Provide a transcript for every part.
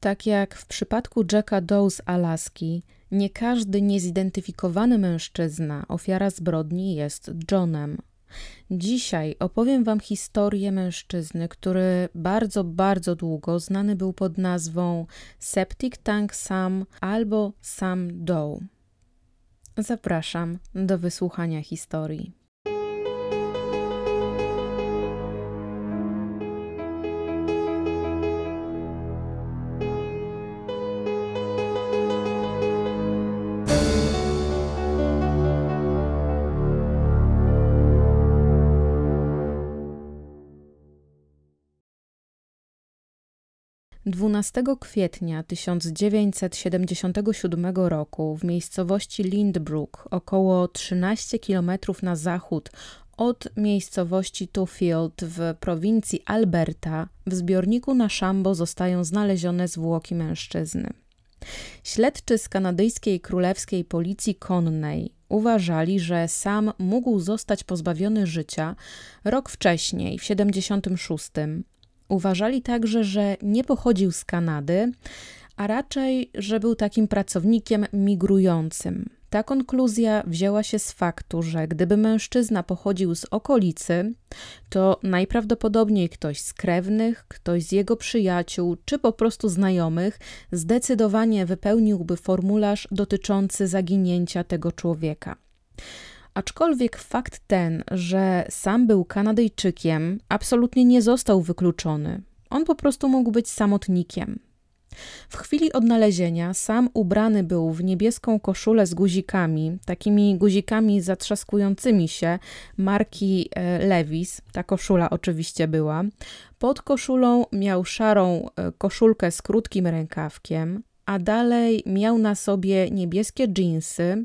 Tak jak w przypadku Jacka Doe z Alaski, nie każdy niezidentyfikowany mężczyzna, ofiara zbrodni, jest Johnem. Dzisiaj opowiem Wam historię mężczyzny, który bardzo, bardzo długo znany był pod nazwą Septic Tank Sam albo Sam Doe. Zapraszam do wysłuchania historii. 12 kwietnia 1977 roku w miejscowości Lindbrook, około 13 km na zachód od miejscowości Tuffield w prowincji Alberta, w zbiorniku na Szambo zostają znalezione zwłoki mężczyzny. Śledczy z kanadyjskiej królewskiej policji konnej uważali, że sam mógł zostać pozbawiony życia rok wcześniej, w 76, Uważali także, że nie pochodził z Kanady, a raczej, że był takim pracownikiem migrującym. Ta konkluzja wzięła się z faktu, że gdyby mężczyzna pochodził z okolicy, to najprawdopodobniej ktoś z krewnych, ktoś z jego przyjaciół czy po prostu znajomych zdecydowanie wypełniłby formularz dotyczący zaginięcia tego człowieka. Aczkolwiek fakt ten, że sam był Kanadyjczykiem, absolutnie nie został wykluczony. On po prostu mógł być samotnikiem. W chwili odnalezienia sam ubrany był w niebieską koszulę z guzikami, takimi guzikami zatrzaskującymi się, marki e, Levis. Ta koszula oczywiście była. Pod koszulą miał szarą e, koszulkę z krótkim rękawkiem, a dalej miał na sobie niebieskie dżinsy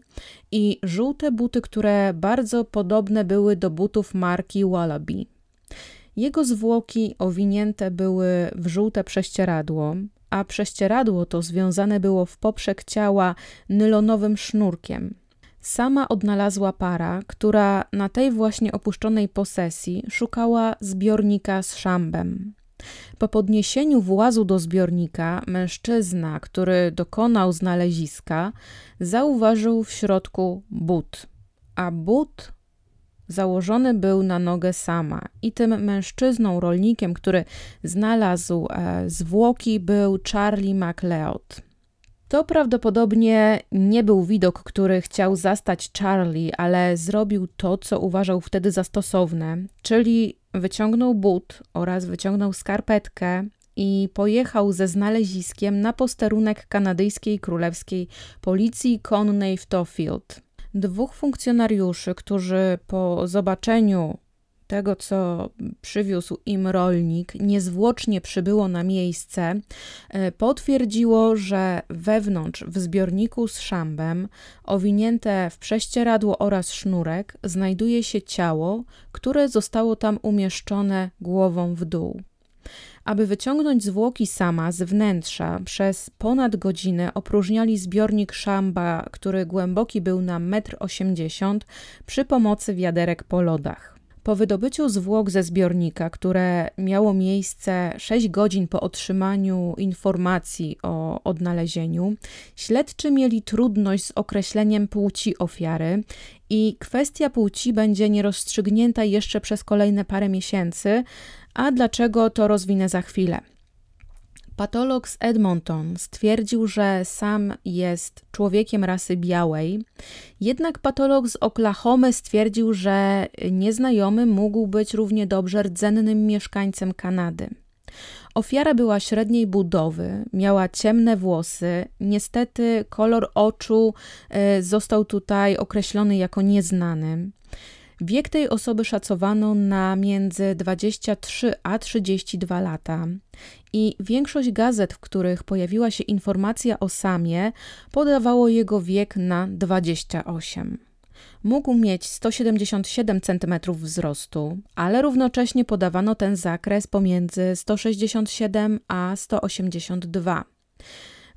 i żółte buty, które bardzo podobne były do butów marki Wallaby. Jego zwłoki owinięte były w żółte prześcieradło, a prześcieradło to związane było w poprzek ciała nylonowym sznurkiem. Sama odnalazła para, która na tej właśnie opuszczonej posesji szukała zbiornika z szambem. Po podniesieniu włazu do zbiornika, mężczyzna, który dokonał znaleziska, zauważył w środku but, a but założony był na nogę sama. I tym mężczyzną, rolnikiem, który znalazł e, zwłoki, był Charlie MacLeod. To prawdopodobnie nie był widok, który chciał zastać Charlie, ale zrobił to, co uważał wtedy za stosowne, czyli wyciągnął but oraz wyciągnął skarpetkę i pojechał ze znaleziskiem na posterunek kanadyjskiej królewskiej policji konnej w Tofield. Dwóch funkcjonariuszy, którzy po zobaczeniu tego, co przywiózł im rolnik, niezwłocznie przybyło na miejsce, e, potwierdziło, że wewnątrz w zbiorniku z szambem, owinięte w prześcieradło oraz sznurek, znajduje się ciało, które zostało tam umieszczone głową w dół. Aby wyciągnąć zwłoki sama z wnętrza, przez ponad godzinę opróżniali zbiornik szamba, który głęboki był na 1,80 m, przy pomocy wiaderek po lodach. Po wydobyciu zwłok ze zbiornika, które miało miejsce 6 godzin po otrzymaniu informacji o odnalezieniu, śledczy mieli trudność z określeniem płci ofiary i kwestia płci będzie nierozstrzygnięta jeszcze przez kolejne parę miesięcy, a dlaczego to rozwinę za chwilę. Patolog z Edmonton stwierdził, że sam jest człowiekiem rasy białej, jednak patolog z Oklahomy stwierdził, że nieznajomy mógł być równie dobrze rdzennym mieszkańcem Kanady. Ofiara była średniej budowy, miała ciemne włosy. Niestety kolor oczu e, został tutaj określony jako nieznany. Wiek tej osoby szacowano na między 23 a 32 lata i większość gazet, w których pojawiła się informacja o Samie, podawało jego wiek na 28. Mógł mieć 177 cm wzrostu, ale równocześnie podawano ten zakres pomiędzy 167 a 182.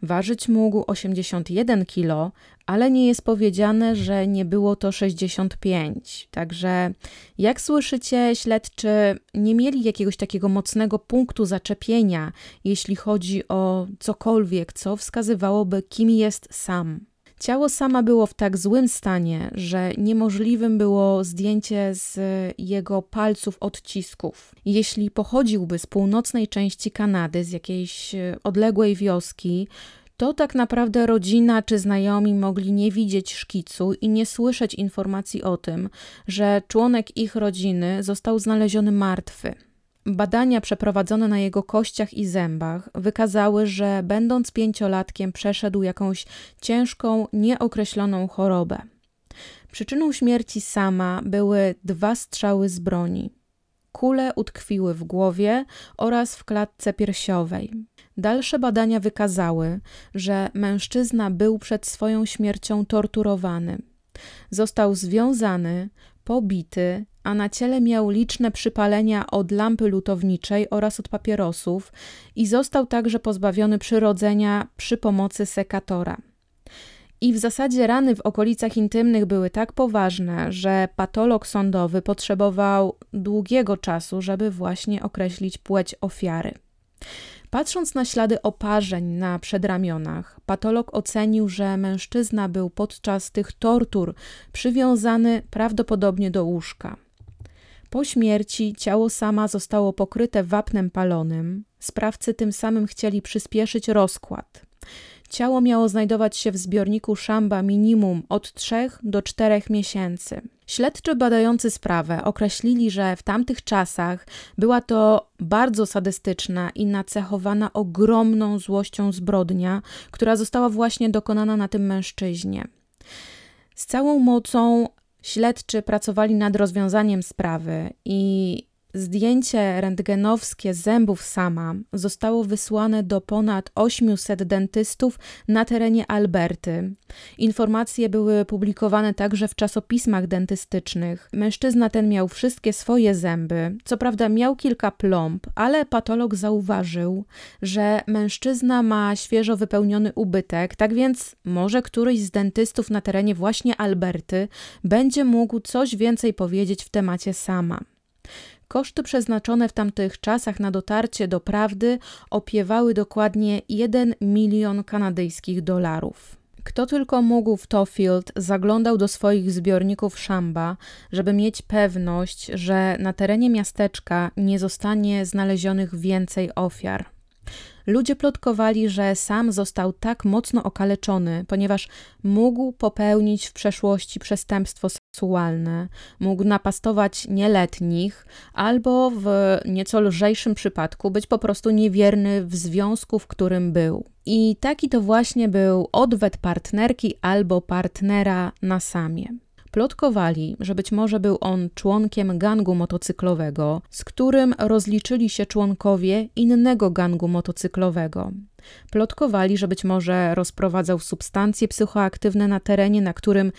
Ważyć mógł 81 kg, ale nie jest powiedziane, że nie było to 65. Także, jak słyszycie, śledczy nie mieli jakiegoś takiego mocnego punktu zaczepienia, jeśli chodzi o cokolwiek, co wskazywałoby, kim jest sam. Ciało sama było w tak złym stanie, że niemożliwym było zdjęcie z jego palców odcisków. Jeśli pochodziłby z północnej części Kanady, z jakiejś odległej wioski, to tak naprawdę rodzina czy znajomi mogli nie widzieć szkicu i nie słyszeć informacji o tym, że członek ich rodziny został znaleziony martwy. Badania przeprowadzone na jego kościach i zębach wykazały, że będąc pięciolatkiem przeszedł jakąś ciężką, nieokreśloną chorobę. Przyczyną śmierci sama były dwa strzały z broni. Kule utkwiły w głowie oraz w klatce piersiowej. Dalsze badania wykazały, że mężczyzna był przed swoją śmiercią torturowany. Został związany, pobity, a na ciele miał liczne przypalenia od lampy lutowniczej oraz od papierosów i został także pozbawiony przyrodzenia przy pomocy sekatora. I w zasadzie rany w okolicach intymnych były tak poważne, że patolog sądowy potrzebował długiego czasu, żeby właśnie określić płeć ofiary. Patrząc na ślady oparzeń na przedramionach, patolog ocenił, że mężczyzna był podczas tych tortur przywiązany prawdopodobnie do łóżka. Po śmierci ciało sama zostało pokryte wapnem palonym. Sprawcy tym samym chcieli przyspieszyć rozkład. Ciało miało znajdować się w zbiorniku szamba minimum od 3 do 4 miesięcy. Śledczy badający sprawę określili, że w tamtych czasach była to bardzo sadystyczna i nacechowana ogromną złością zbrodnia, która została właśnie dokonana na tym mężczyźnie. Z całą mocą śledczy pracowali nad rozwiązaniem sprawy i Zdjęcie rentgenowskie zębów sama zostało wysłane do ponad 800 dentystów na terenie Alberty. Informacje były publikowane także w czasopismach dentystycznych. Mężczyzna ten miał wszystkie swoje zęby. Co prawda miał kilka plomb, ale patolog zauważył, że mężczyzna ma świeżo wypełniony ubytek, tak więc może któryś z dentystów na terenie właśnie Alberty będzie mógł coś więcej powiedzieć w temacie sama. Koszty przeznaczone w tamtych czasach na dotarcie do prawdy opiewały dokładnie 1 milion kanadyjskich dolarów. Kto tylko mógł w Tofield zaglądał do swoich zbiorników szamba, żeby mieć pewność, że na terenie miasteczka nie zostanie znalezionych więcej ofiar. Ludzie plotkowali, że sam został tak mocno okaleczony, ponieważ mógł popełnić w przeszłości przestępstwo seksualne, mógł napastować nieletnich, albo w nieco lżejszym przypadku być po prostu niewierny w związku, w którym był. I taki to właśnie był odwet partnerki albo partnera na samie. Plotkowali, że być może był on członkiem gangu motocyklowego, z którym rozliczyli się członkowie innego gangu motocyklowego. Plotkowali, że być może rozprowadzał substancje psychoaktywne na terenie, na którym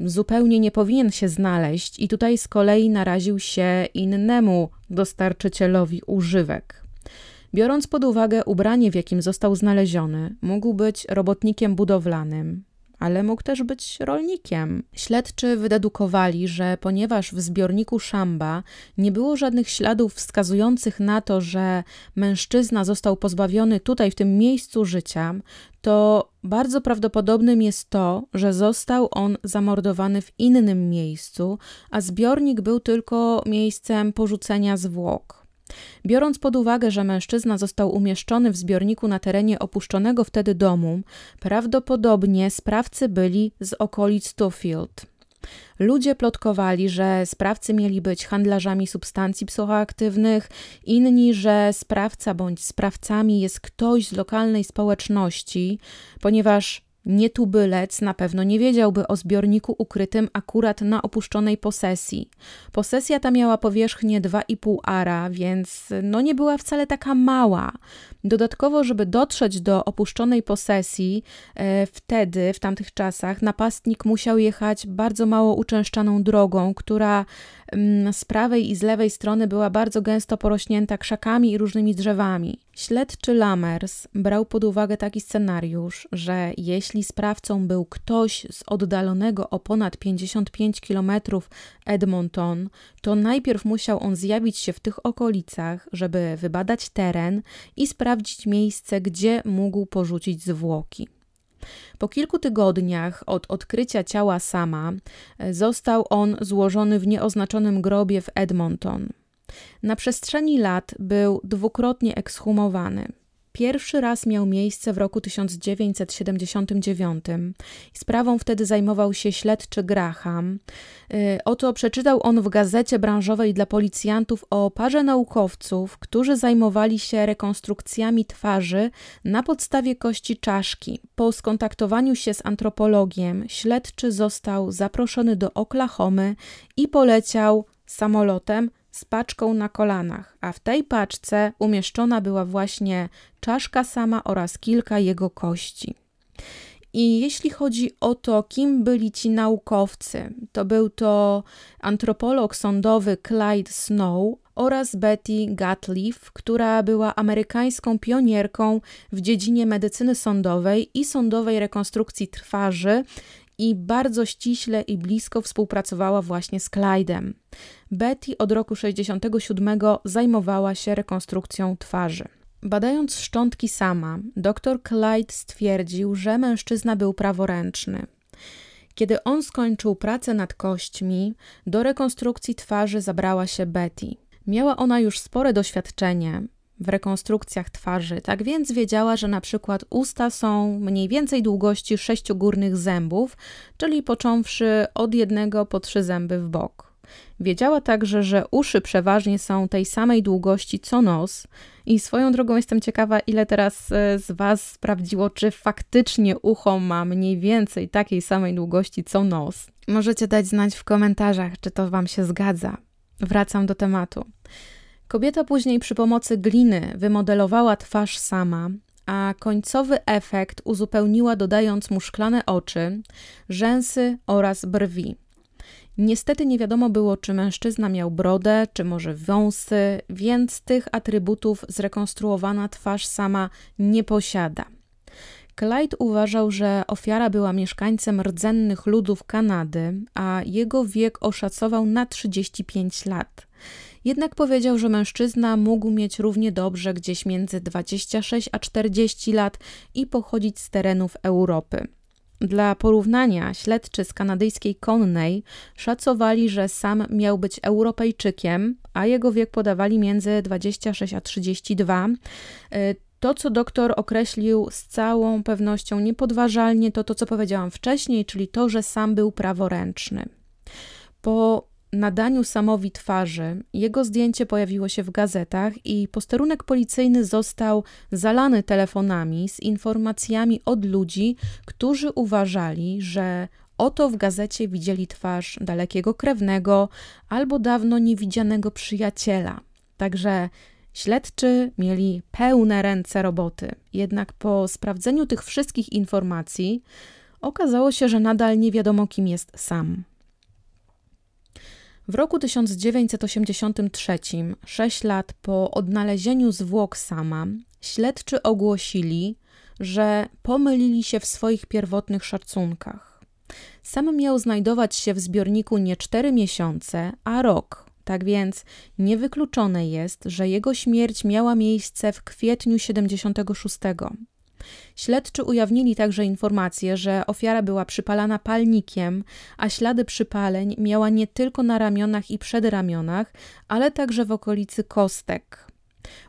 zupełnie nie powinien się znaleźć, i tutaj z kolei naraził się innemu dostarczycielowi używek. Biorąc pod uwagę ubranie, w jakim został znaleziony, mógł być robotnikiem budowlanym, ale mógł też być rolnikiem. Śledczy wydedukowali, że ponieważ w zbiorniku szamba nie było żadnych śladów wskazujących na to, że mężczyzna został pozbawiony tutaj, w tym miejscu życia, to bardzo prawdopodobnym jest to, że został on zamordowany w innym miejscu, a zbiornik był tylko miejscem porzucenia zwłok. Biorąc pod uwagę, że mężczyzna został umieszczony w zbiorniku na terenie opuszczonego wtedy domu, prawdopodobnie sprawcy byli z okolic Tofield. Ludzie plotkowali, że sprawcy mieli być handlarzami substancji psychoaktywnych, inni, że sprawca bądź sprawcami jest ktoś z lokalnej społeczności, ponieważ Nietubylec na pewno nie wiedziałby o zbiorniku ukrytym akurat na opuszczonej posesji. Posesja ta miała powierzchnię 2,5 ara, więc no nie była wcale taka mała. Dodatkowo, żeby dotrzeć do opuszczonej posesji, e, wtedy, w tamtych czasach, napastnik musiał jechać bardzo mało uczęszczaną drogą, która mm, z prawej i z lewej strony była bardzo gęsto porośnięta krzakami i różnymi drzewami. Śledczy Lammers brał pod uwagę taki scenariusz, że jeśli sprawcą był ktoś z oddalonego o ponad 55 km Edmonton, to najpierw musiał on zjawić się w tych okolicach, żeby wybadać teren i sprawdzić miejsce, gdzie mógł porzucić zwłoki. Po kilku tygodniach od odkrycia ciała sama został on złożony w nieoznaczonym grobie w Edmonton. Na przestrzeni lat był dwukrotnie ekshumowany. Pierwszy raz miał miejsce w roku 1979. Sprawą wtedy zajmował się śledczy Graham. Y, oto przeczytał on w gazecie branżowej dla policjantów o parze naukowców, którzy zajmowali się rekonstrukcjami twarzy na podstawie kości czaszki. Po skontaktowaniu się z antropologiem, śledczy został zaproszony do Oklahomy i poleciał samolotem z paczką na kolanach, a w tej paczce umieszczona była właśnie czaszka sama oraz kilka jego kości. I jeśli chodzi o to, kim byli ci naukowcy, to był to antropolog sądowy Clyde Snow oraz Betty Gatliff, która była amerykańską pionierką w dziedzinie medycyny sądowej i sądowej rekonstrukcji twarzy i bardzo ściśle i blisko współpracowała właśnie z Clyde'em. Betty od roku 67 zajmowała się rekonstrukcją twarzy. Badając szczątki sama, dr Clyde stwierdził, że mężczyzna był praworęczny. Kiedy on skończył pracę nad kośćmi, do rekonstrukcji twarzy zabrała się Betty. Miała ona już spore doświadczenie w rekonstrukcjach twarzy, tak więc wiedziała, że na przykład usta są mniej więcej długości sześciu górnych zębów, czyli począwszy od jednego po trzy zęby w bok. Wiedziała także, że uszy przeważnie są tej samej długości co nos. I swoją drogą jestem ciekawa, ile teraz e, z Was sprawdziło, czy faktycznie ucho ma mniej więcej takiej samej długości co nos. Możecie dać znać w komentarzach, czy to Wam się zgadza. Wracam do tematu. Kobieta później przy pomocy gliny wymodelowała twarz sama, a końcowy efekt uzupełniła dodając mu szklane oczy, rzęsy oraz brwi. Niestety nie wiadomo było, czy mężczyzna miał brodę, czy może wąsy, więc tych atrybutów zrekonstruowana twarz sama nie posiada. Clyde uważał, że ofiara była mieszkańcem rdzennych ludów Kanady, a jego wiek oszacował na 35 lat. Jednak powiedział, że mężczyzna mógł mieć równie dobrze gdzieś między 26 a 40 lat i pochodzić z terenów Europy. Dla porównania, śledczy z kanadyjskiej Connej szacowali, że sam miał być Europejczykiem, a jego wiek podawali między 26 a 32. Y, to, co doktor określił z całą pewnością niepodważalnie, to to, co powiedziałam wcześniej, czyli to, że sam był praworęczny. Po nadaniu Samowi twarzy, jego zdjęcie pojawiło się w gazetach i posterunek policyjny został zalany telefonami z informacjami od ludzi, którzy uważali, że oto w gazecie widzieli twarz dalekiego krewnego albo dawno niewidzianego przyjaciela. Także śledczy mieli pełne ręce roboty. Jednak po sprawdzeniu tych wszystkich informacji okazało się, że nadal nie wiadomo, kim jest sam. W roku 1983, sześć lat po odnalezieniu zwłok sama, śledczy ogłosili, że pomylili się w swoich pierwotnych szacunkach. Sam miał znajdować się w zbiorniku nie cztery miesiące, a rok. Tak więc niewykluczone jest, że jego śmierć miała miejsce w kwietniu 76. Śledczy ujawnili także informację, że ofiara była przypalana palnikiem, a ślady przypaleń miała nie tylko na ramionach i przedramionach, ale także w okolicy kostek.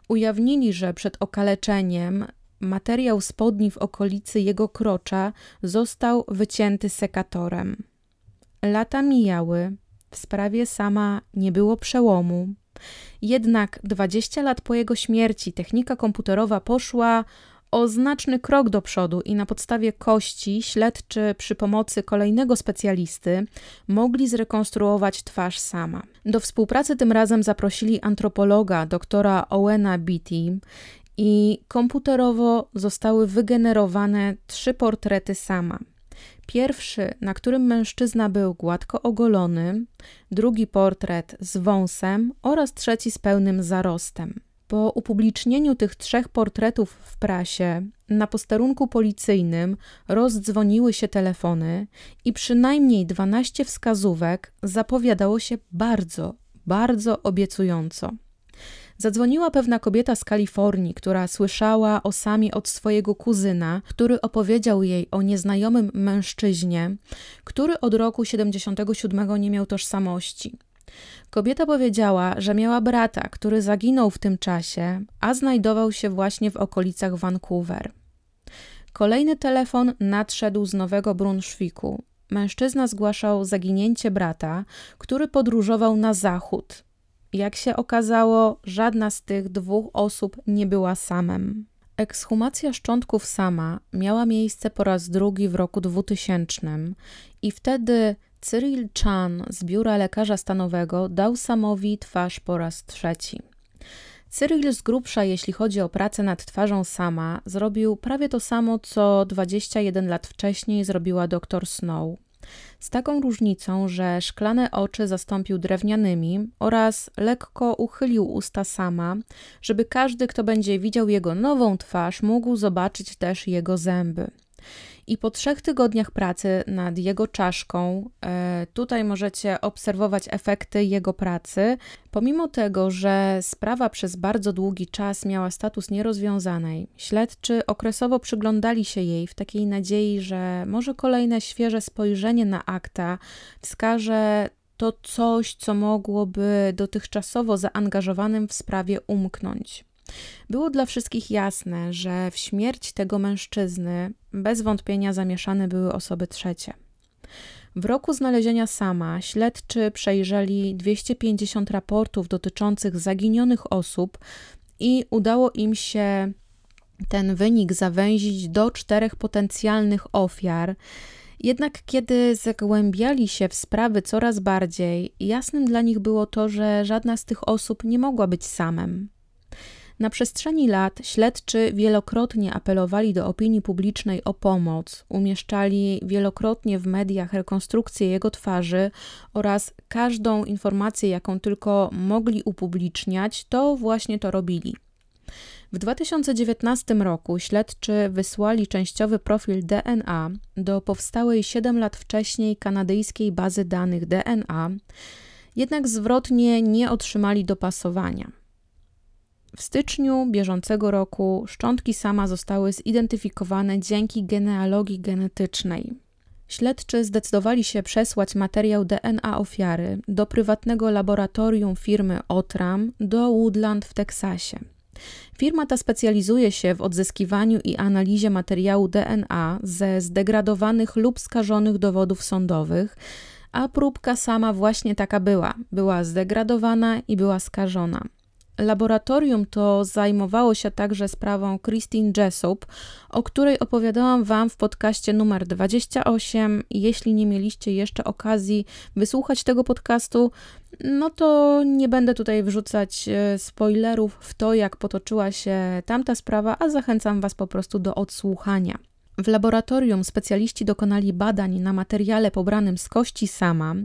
Ujawnili, że przed okaleczeniem materiał spodni w okolicy jego krocza został wycięty sekatorem. Lata mijały, w sprawie sama nie było przełomu. Jednak 20 lat po jego śmierci technika komputerowa poszła o znaczny krok do przodu i na podstawie kości śledczy przy pomocy kolejnego specjalisty mogli zrekonstruować twarz sama. Do współpracy tym razem zaprosili antropologa doktora Owena Beatty i komputerowo zostały wygenerowane trzy portrety sama. Pierwszy, na którym mężczyzna był gładko ogolony, drugi portret z wąsem oraz trzeci z pełnym zarostem. Po upublicznieniu tych trzech portretów w prasie, na posterunku policyjnym rozdzwoniły się telefony i przynajmniej 12 wskazówek zapowiadało się bardzo, bardzo obiecująco. Zadzwoniła pewna kobieta z Kalifornii, która słyszała o Sami od swojego kuzyna, który opowiedział jej o nieznajomym mężczyźnie, który od roku 77 nie miał tożsamości. Kobieta powiedziała, że miała brata, który zaginął w tym czasie, a znajdował się właśnie w okolicach Vancouver. Kolejny telefon nadszedł z Nowego Brunszwiku. Mężczyzna zgłaszał zaginięcie brata, który podróżował na zachód. Jak się okazało, żadna z tych dwóch osób nie była samem. Ekshumacja szczątków sama miała miejsce po raz drugi w roku 2000 i wtedy Cyril Chan z biura lekarza stanowego dał Samowi twarz po raz trzeci. Cyril z grubsza, jeśli chodzi o pracę nad twarzą sama, zrobił prawie to samo, co 21 lat wcześniej zrobiła dr Snow. Z taką różnicą, że szklane oczy zastąpił drewnianymi oraz lekko uchylił usta sama, żeby każdy, kto będzie widział jego nową twarz, mógł zobaczyć też jego zęby. I po trzech tygodniach pracy nad jego czaszką, e, tutaj możecie obserwować efekty jego pracy. Pomimo tego, że sprawa przez bardzo długi czas miała status nierozwiązanej, śledczy okresowo przyglądali się jej w takiej nadziei, że może kolejne świeże spojrzenie na akta wskaże to coś, co mogłoby dotychczasowo zaangażowanym w sprawie umknąć. Było dla wszystkich jasne, że w śmierć tego mężczyzny bez wątpienia zamieszane były osoby trzecie. W roku znalezienia sama śledczy przejrzeli 250 raportów dotyczących zaginionych osób i udało im się ten wynik zawęzić do czterech potencjalnych ofiar. Jednak kiedy zagłębiali się w sprawy coraz bardziej, jasnym dla nich było to, że żadna z tych osób nie mogła być samem. Na przestrzeni lat śledczy wielokrotnie apelowali do opinii publicznej o pomoc, umieszczali wielokrotnie w mediach rekonstrukcję jego twarzy oraz każdą informację, jaką tylko mogli upubliczniać, to właśnie to robili. W 2019 roku śledczy wysłali częściowy profil DNA do powstałej 7 lat wcześniej kanadyjskiej bazy danych DNA, jednak zwrotnie nie otrzymali dopasowania. W styczniu bieżącego roku szczątki sama zostały zidentyfikowane dzięki genealogii genetycznej. Śledczy zdecydowali się przesłać materiał DNA ofiary do prywatnego laboratorium firmy Otram do Woodland w Teksasie. Firma ta specjalizuje się w odzyskiwaniu i analizie materiału DNA ze zdegradowanych lub skażonych dowodów sądowych, a próbka sama właśnie taka była. Była zdegradowana i była skażona. Laboratorium to zajmowało się także sprawą Christine Jessup, o której opowiadałam Wam w podcaście numer 28. Jeśli nie mieliście jeszcze okazji wysłuchać tego podcastu, no to nie będę tutaj wrzucać e, spoilerów w to, jak potoczyła się tamta sprawa, a zachęcam Was po prostu do odsłuchania. W laboratorium specjaliści dokonali badań na materiale pobranym z kości sama,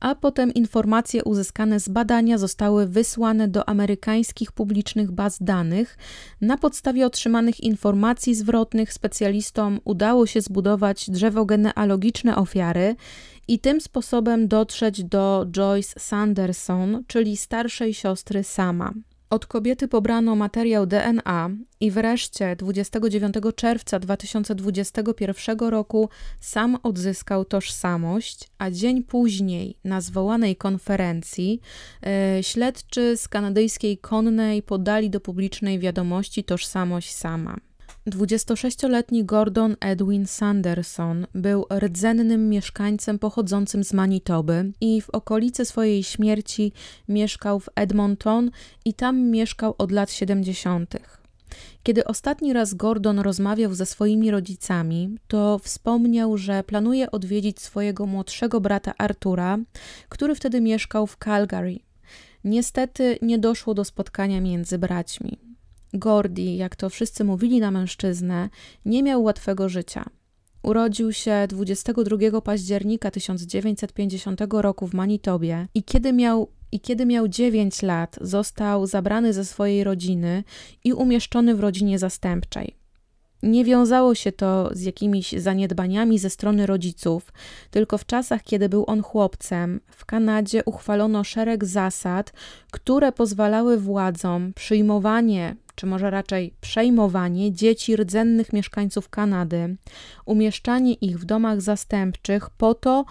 a potem informacje uzyskane z badania zostały wysłane do amerykańskich publicznych baz danych. Na podstawie otrzymanych informacji zwrotnych specjalistom udało się zbudować drzewo genealogiczne ofiary i tym sposobem dotrzeć do Joyce Sanderson, czyli starszej siostry sama. Od kobiety pobrano materiał DNA i wreszcie 29 czerwca 2021 roku sam odzyskał tożsamość, a dzień później na zwołanej konferencji e, śledczy z kanadyjskiej Konnej podali do publicznej wiadomości tożsamość sama. 26-letni Gordon Edwin Sanderson był rdzennym mieszkańcem pochodzącym z Manitoby i w okolicy swojej śmierci mieszkał w Edmonton i tam mieszkał od lat 70. Kiedy ostatni raz Gordon rozmawiał ze swoimi rodzicami, to wspomniał, że planuje odwiedzić swojego młodszego brata Artura, który wtedy mieszkał w Calgary. Niestety nie doszło do spotkania między braćmi. Gordi, jak to wszyscy mówili na mężczyznę, nie miał łatwego życia. Urodził się 22 października 1950 roku w Manitobie i kiedy miał i kiedy miał 9 lat, został zabrany ze swojej rodziny i umieszczony w rodzinie zastępczej. Nie wiązało się to z jakimiś zaniedbaniami ze strony rodziców, tylko w czasach, kiedy był on chłopcem, w Kanadzie uchwalono szereg zasad, które pozwalały władzom przyjmowanie, czy może raczej przejmowanie dzieci rdzennych mieszkańców Kanady, umieszczanie ich w domach zastępczych po to,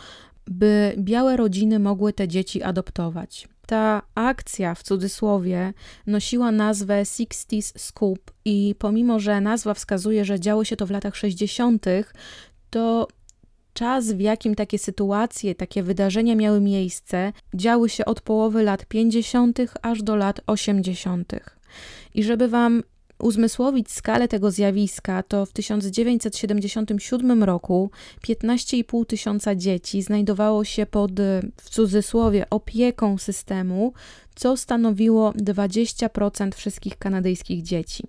by białe rodziny mogły te dzieci adoptować. Ta akcja w cudzysłowie nosiła nazwę 60s Scoop i pomimo, że nazwa wskazuje, że działo się to w latach 60., to czas, w jakim takie sytuacje, takie wydarzenia miały miejsce, działy się od połowy lat 50. aż do lat 80. I żeby Wam uzmysłowić skalę tego zjawiska, to w 1977 roku 15,5 tysiąca dzieci znajdowało się pod, w cudzysłowie, opieką systemu, co stanowiło 20% wszystkich kanadyjskich dzieci.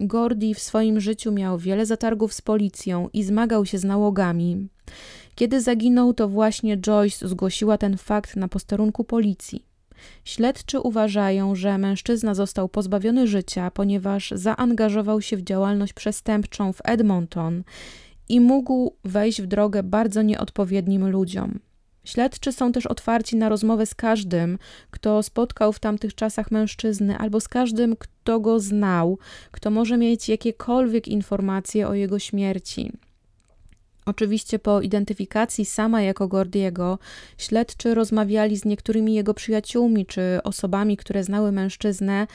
Gordy w swoim życiu miał wiele zatargów z policją i zmagał się z nałogami. Kiedy zaginął, to właśnie Joyce zgłosiła ten fakt na posterunku policji. Śledczy uważają, że mężczyzna został pozbawiony życia, ponieważ zaangażował się w działalność przestępczą w Edmonton i mógł wejść w drogę bardzo nieodpowiednim ludziom. Śledczy są też otwarci na rozmowę z każdym, kto spotkał w tamtych czasach mężczyznę, albo z każdym, kto go znał, kto może mieć jakiekolwiek informacje o jego śmierci. Oczywiście po identyfikacji sama jako Gordiego, śledczy rozmawiali z niektórymi jego przyjaciółmi czy osobami, które znały mężczyznę.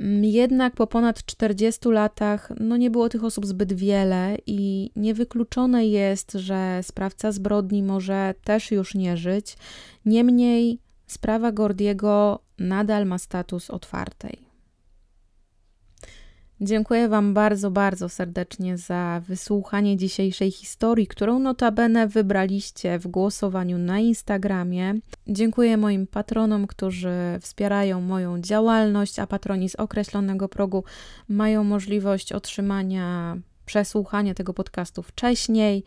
Mm, jednak po ponad 40 latach no nie było tych osób zbyt wiele i niewykluczone jest, że sprawca zbrodni może też już nie żyć. Niemniej sprawa Gordiego nadal ma status otwartej. Dziękuję Wam bardzo, bardzo serdecznie za wysłuchanie dzisiejszej historii, którą notabene wybraliście w głosowaniu na Instagramie. Dziękuję moim patronom, którzy wspierają moją działalność, a patroni z określonego progu mają możliwość otrzymania przesłuchania tego podcastu wcześniej.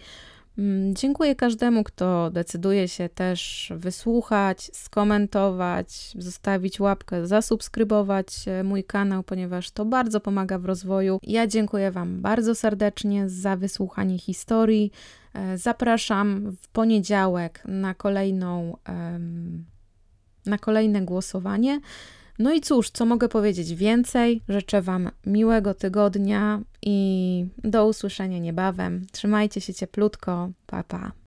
Mm, dziękuję każdemu, kto decyduje się też wysłuchać, skomentować, zostawić łapkę, zasubskrybować e, mój kanał, ponieważ to bardzo pomaga w rozwoju. Ja dziękuję Wam bardzo serdecznie za wysłuchanie historii. E, zapraszam w poniedziałek na kolejną na kolejne głosowanie. No i cóż, co mogę powiedzieć więcej? Życzę Wam miłego tygodnia i do usłyszenia niebawem. Trzymajcie się cieplutko. Pa, pa.